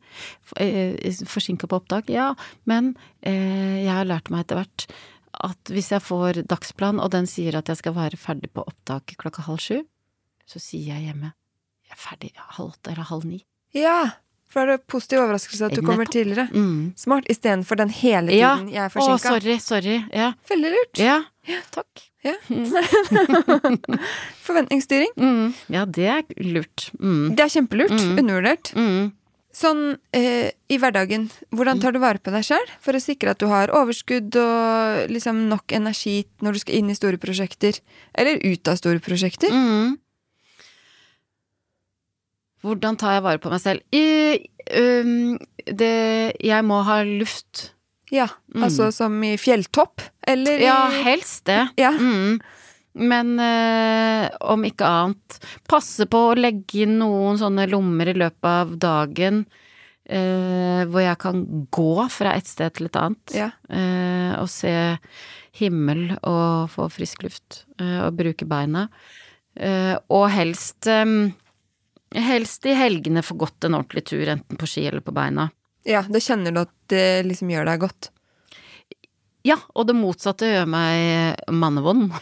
Forsinka på opptak, ja. Men eh, jeg har lært meg etter hvert at hvis jeg får dagsplan, og den sier at jeg skal være ferdig på opptak klokka halv sju, så sier jeg hjemme jeg er ferdig halv åtte eller halv ni. Ja, for da er det positiv overraskelse at du kommer tidligere. Mm. Smart, istedenfor den hele Ja. tiden jeg er Å, forsinka. sorry, sorry. Ja. Veldig lurt. ja. ja. Takk. Ja. Forventningsstyring. Mm. Ja, det er lurt. Mm. Det er kjempelurt. Mm. Undervurdert. Mm. Sånn eh, i hverdagen, hvordan tar du vare på deg sjøl for å sikre at du har overskudd og liksom nok energi når du skal inn i store prosjekter? Eller ut av store prosjekter? Mm. Hvordan tar jeg vare på meg selv? I, um, det, jeg må ha luft. Ja, Mm. altså som i fjelltopp? Eller Ja, helst det. Ja. Mm. Men eh, om ikke annet, passe på å legge inn noen sånne lommer i løpet av dagen eh, hvor jeg kan gå fra et sted til et annet. Ja. eh, og se himmel og få frisk luft, og bruke beina. Og helst Helst i helgene få gått en ordentlig tur, enten på ski eller på beina. ja, da kjenner du at det liksom gjør deg godt. Ja, og det motsatte gjør meg mannevond.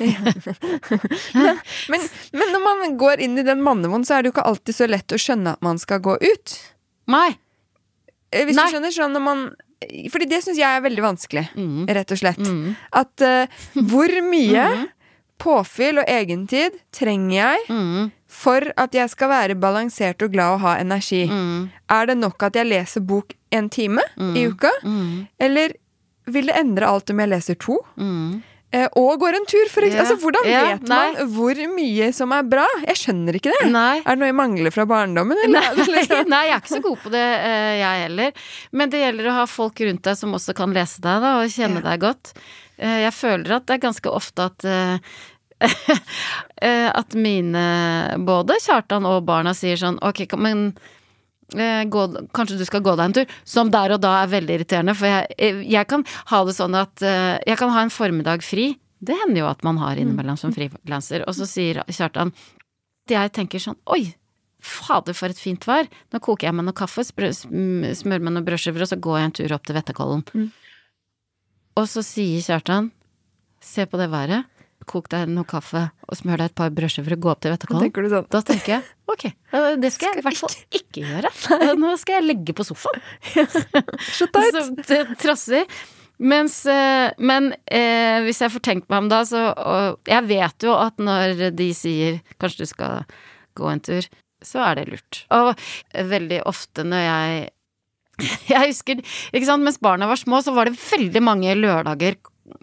Men, men når man går inn i den mannevond, så er det jo ikke alltid så lett å skjønne at man skal gå ut. Nei. Eh, Hvis Nei. du skjønner sånn når man Fordi det syns jeg er veldig vanskelig, Mm. rett og slett. Mm. At uh, hvor mye Mhm. Påfyll og egentid trenger jeg Mm. for at jeg skal være balansert og glad og ha energi? Mm. Er det nok at jeg leser bok en time i uka? Mm. Eller vil det endre alt om jeg leser to? Mm. Eh, og går en tur, for eksempel. Yeah. Altså, hvordan yeah. vet man hvor mye som er bra? Jeg skjønner ikke det. Nei. Er det noe jeg mangler fra barndommen? Eller? Nei, Liksom. nei, jeg er ikke så god på det, eh, jeg heller. Men det gjelder å ha folk rundt deg som også kan lese deg, da, og kjenne Ja. deg godt. Eh, Jeg føler at det er ganske ofte at eh, At mine Både Kjartan og barna sier sånn Ok, men eh, gå, kanskje du skal gå deg en tur, som der og da er veldig irriterende. For jeg, eh, jeg kan ha det sånn at eh, jeg kan ha en formiddag fri. Det hender jo at man har innimellom som frilanser. Og så sier Kjartan Jeg tenker sånn Oi, fader for et fint vær. Nå koker jeg meg noe kaffe, smører meg noen brødskiver, og så går jeg en tur opp til Vettakollen. Mm. Og så sier Kjartan Se på det været. Kok deg noe kaffe og smør deg et par brødskiver og gå opp til tenker sånn Da tenker jeg ok, det skal jeg i hvert fall ikke gjøre. Nå skal jeg legge på sofaen. Så det trasser. Mens, eh, men eh, hvis jeg får tenkt meg om da, så og Jeg vet jo at når de sier kanskje du skal gå en tur, så er det lurt. Og veldig ofte når jeg Jeg husker, ikke sant, mens barna var små, så var det veldig mange lørdager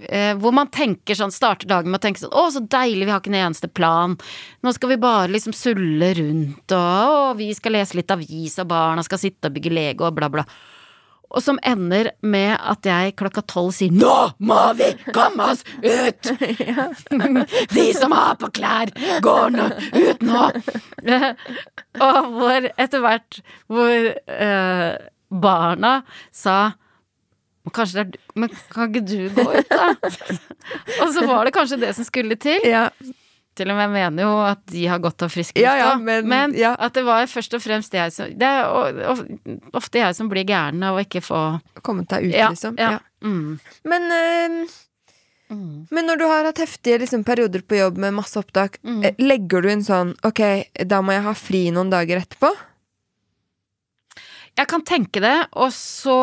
eh, hvor man tenker sånn, starter dagen med å tenke sånn Å, så deilig, vi har ikke en eneste plan. Nå skal vi bare liksom sulle rundt, og, og vi skal lese litt avis, og barna skal sitte og bygge Lego, og bla, bla. Og som ender med at jeg klokka tolv sier 'Nå må vi komme oss ut!' De som har på klær, går nå ut nå! og hvor etter hvert hvor eh, barna sa "Men Kanskje det er Men kan ikke du gå ut, da? og så var det kanskje det som skulle til. Ja, Til og med jeg mener jo at de har godt av frisk luft, Ja, ja, men- ja. at det var først og fremst jeg som Det er ofte jeg som blir gæren av å ikke få kommet deg ut, liksom. ja. Ja. mm. Men, øh, Mm. men når du har hatt heftige liksom, perioder på jobb med masse opptak, Mm. eh, legger du inn sånn Ok, da må jeg ha fri noen dager etterpå? Jeg kan tenke det, og så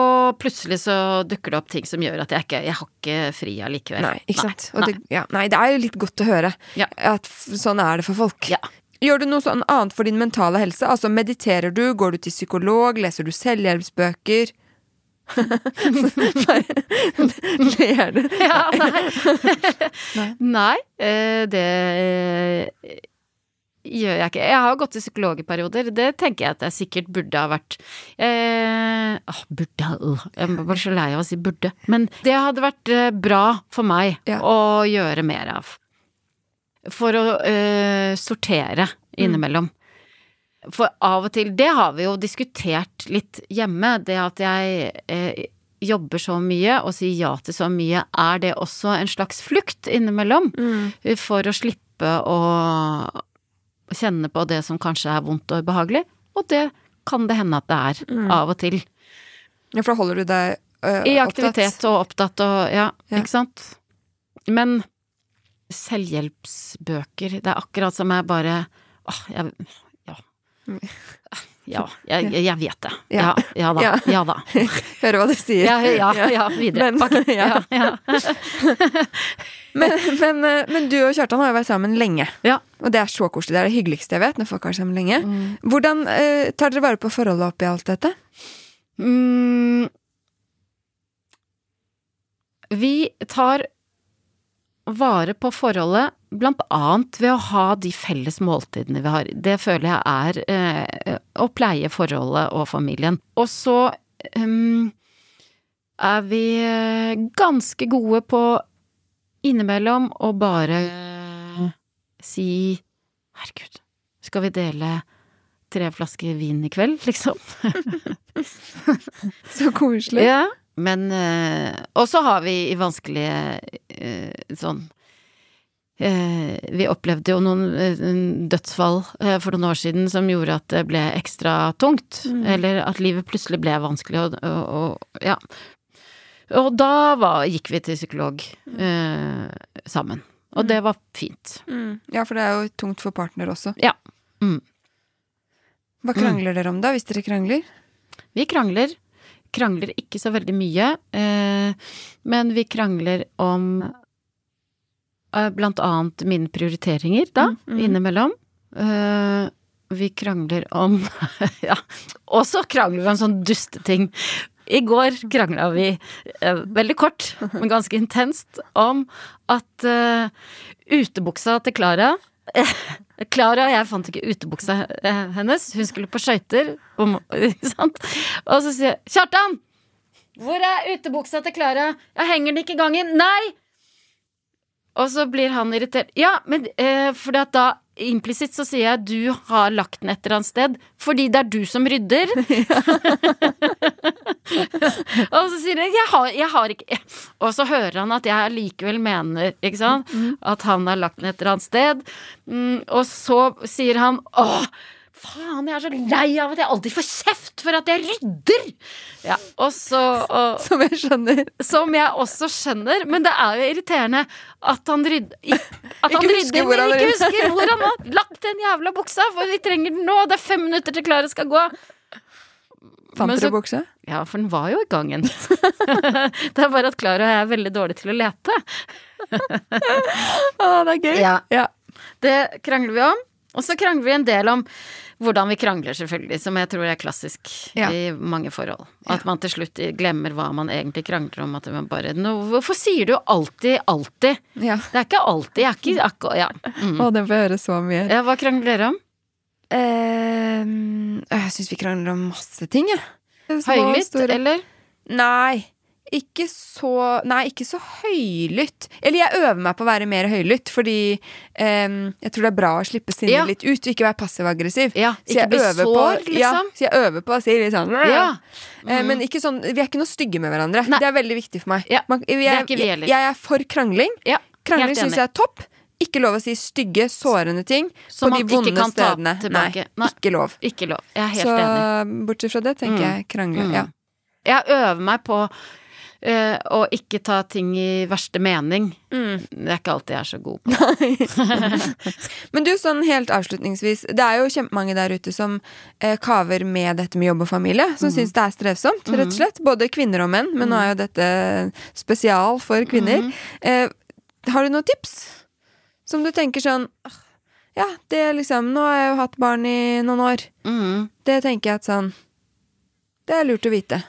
plutselig så dukker det opp ting som gjør at jeg ikke Jeg har ikke fri allikevel. Nei, ikke sant? Nei. Det, ja, nei, det er jo litt godt å høre Ja. at sånn er det for folk. Ja. Gjør du noe sånn annet for din mentale helse? Altså Mediterer du? Går du til psykolog? Leser du selvhjelpsbøker? Ler du? Ja, nei. nei, nei, det eh, gjør jeg ikke. Jeg har gått til psykolog i perioder. Det tenker jeg at jeg sikkert burde ha vært. Eh, oh, burde Jeg er bare så lei av å si burde. Men det hadde vært eh, bra for meg Ja. å gjøre mer av. For å eh, sortere innimellom. For av og til Det har vi jo diskutert litt hjemme. Det at jeg eh, jobber så mye og sier ja til så mye, er det også en slags flukt innimellom? Mm. For å slippe å kjenne på det som kanskje er vondt og ubehagelig, og det kan det hende at det er, Mm. av og til. Ja, for da holder du deg uh, I aktivitet og opptatt og ja, Ja. ikke sant. Men selvhjelpsbøker, det er akkurat som jeg bare Åh, jeg Ja. Ja, jeg, jeg, vet det. Ja, Ja. ja da. Ja. Da. Hører hva du sier. Ja, ja, ja, videre. Men-. Men, men, øh, men du og Kjartan har jo vært sammen lenge. Ja. Og det er så koselig. Det er det hyggeligste jeg vet. når folk har vært sammen lenge. Mm. Hvordan øh, tar dere vare på forholdet oppi alt dette? Mm, vi tar vare på forholdet blant annet ved å ha de felles måltidene vi har. Det føler jeg er eh, å pleie forholdet og familien. Og så em, er vi eh, ganske gode på innimellom å bare eh, si herregud, skal vi dele tre flasker vin i kveld, liksom? Så koselig. Ja, men eh, Og så har vi i vanskelige eh, sånn eh, Vi opplevde jo noen dødsfall for noen år siden som gjorde at det ble ekstra tungt. Eller at livet plutselig ble vanskelig og, og, og ja. Og da var, gikk vi til psykolog eh, sammen. Og det var fint. Mm. Ja, for det er jo tungt for partner også. Ja. Mm. Hva krangler dere om da, hvis dere krangler? Vi krangler. Krangler ikke så veldig mye, eh, men vi krangler om eh, blant annet mine prioriteringer, da, Mm, mm. innimellom. Eh, vi krangler om Ja, og så krangler vi om sånn dusteting. I går krangla vi veldig kort, men ganske intenst, om at utebuksa til Klara Klara, jeg fant ikke utebuksa eh, hennes. Hun skulle på skøyter. Og, og så sier jeg 'Kjartan! Hvor er utebuksa til Klara? Jeg henger den ikke i gangen.' 'Nei!' Og så blir han irritert. Ja, men eh, fordi at da implisitt så sier jeg 'du har lagt den et eller annet sted', fordi det er du som rydder. og så sier jeg jeg har, 'jeg har ikke' Og så hører han at jeg likevel mener, ikke sant, at han har lagt den et eller annet sted. Mm, og så sier han 'åh, faen, jeg er så lei av at jeg alltid får kjeft for at jeg rydder'. Ja, og så og, Som jeg skjønner. som jeg også skjønner, men det er jo irriterende at han rydder At han husker rydder, han men ikke husker hvor han har lagt den jævla buksa, for vi trenger den nå, det er fem minutter til Klara skal gå. Fant dere buksa? Ja, for den var jo i gangen. det er bare at Klara og jeg er veldig dårlige til å lete. Å, det er gøy. Ja. Ja. Det krangler vi om. Og så krangler vi en del om hvordan vi krangler, selvfølgelig, som jeg tror er klassisk Ja. i mange forhold. At man til slutt glemmer hva man egentlig krangler om. At man bare no, Hvorfor sier du alltid 'alltid'? ja. Det er ikke alltid. Jeg er ikke akkurat Ja. Mm. Å, den får jeg høre så mye. ja. Hva krangler dere om? Ehm, jeg syns vi krangler om masse ting, jeg. Høylytt, eller? Nei. Ikke så Nei, ikke så høylytt. Eller jeg øver meg på å være mer høylytt, fordi um, jeg tror det er bra å slippe sinnet Ja. litt ut, og ikke være passiv-aggressiv. Ja, Så jeg øver sår, på, ja, liksom? så jeg øver på å si litt sånn Ja. Eh, Men ikke sånn, vi er ikke noe stygge med hverandre. Nei. Det er veldig viktig for meg. Ja, Man, jeg, ikke jeg, jeg er for krangling. Ja, Krangling syns jeg er topp. Ikke lov å si stygge, sårende ting Som på de vonde kan ta stedene. tilbake. Nei. ikke lov. Ikke lov. Jeg er helt Så enig. bortsett fra det tenker Mm. jeg krangle. Mm. Ja. Jeg øver meg på eh, og ikke ta ting i verste mening. Mm. Det er ikke alltid jeg er så god på. Men du, sånn helt avslutningsvis. Det er jo kjempemange der ute som uh, kaver med dette med jobb og familie. Mm. Som syns det er strevsomt, rett og slett. Både kvinner og menn. Men nå er jo dette spesial for kvinner. Mm. Eh, har du noen tips? Som du tenker sånn Ja, det er liksom Nå har jeg jo hatt barn i noen år. Mm. Det tenker jeg at sånn Det er lurt å vite.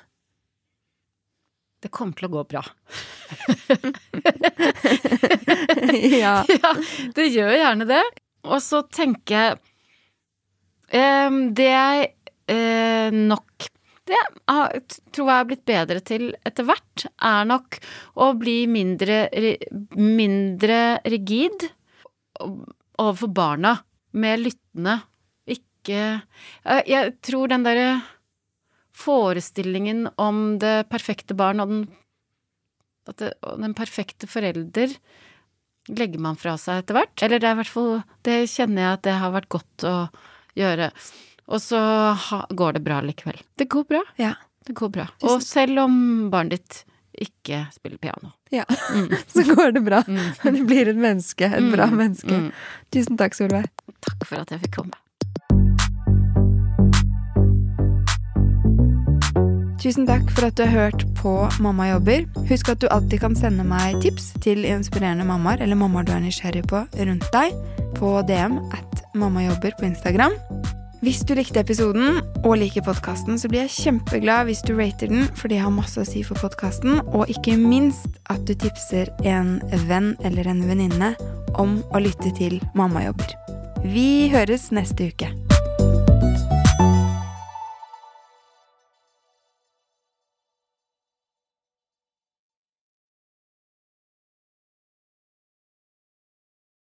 Det kommer til å gå bra. ja. ja, det gjør gjerne det. Og så tenker jeg em, Det jeg eh, nok det har, tror jeg har blitt bedre til etter hvert, er nok å bli mindre, mindre rigid overfor barna. Mer lyttende. Ikke jeg, jeg tror den derre forestillingen om det perfekte barn og den, at det, og den perfekte forelder legger man fra seg etter hvert. Eller det er i hvert fall Det kjenner jeg at det har vært godt å gjøre. Og så ha, går det bra likevel. Det går bra. Ja. Det går bra. Og selv om barnet ditt ikke spiller piano. Ja. Så går det bra. Du blir et menneske. Et bra Mm, menneske. mm. Tusen takk, Solveig. Takk for at jeg fikk komme. Tusen takk for at du har hørt på Mamma jobber. Husk at du alltid kan sende meg tips til inspirerende mammaer eller mammaer du er nysgjerrig på rundt deg, på DM at mammajobber på Instagram. Hvis du likte episoden og liker podkasten, så blir jeg kjempeglad hvis du rater den, for det har masse å si for podkasten, og ikke minst at du tipser en venn eller en venninne om å lytte til Mammajobber. Vi høres neste uke.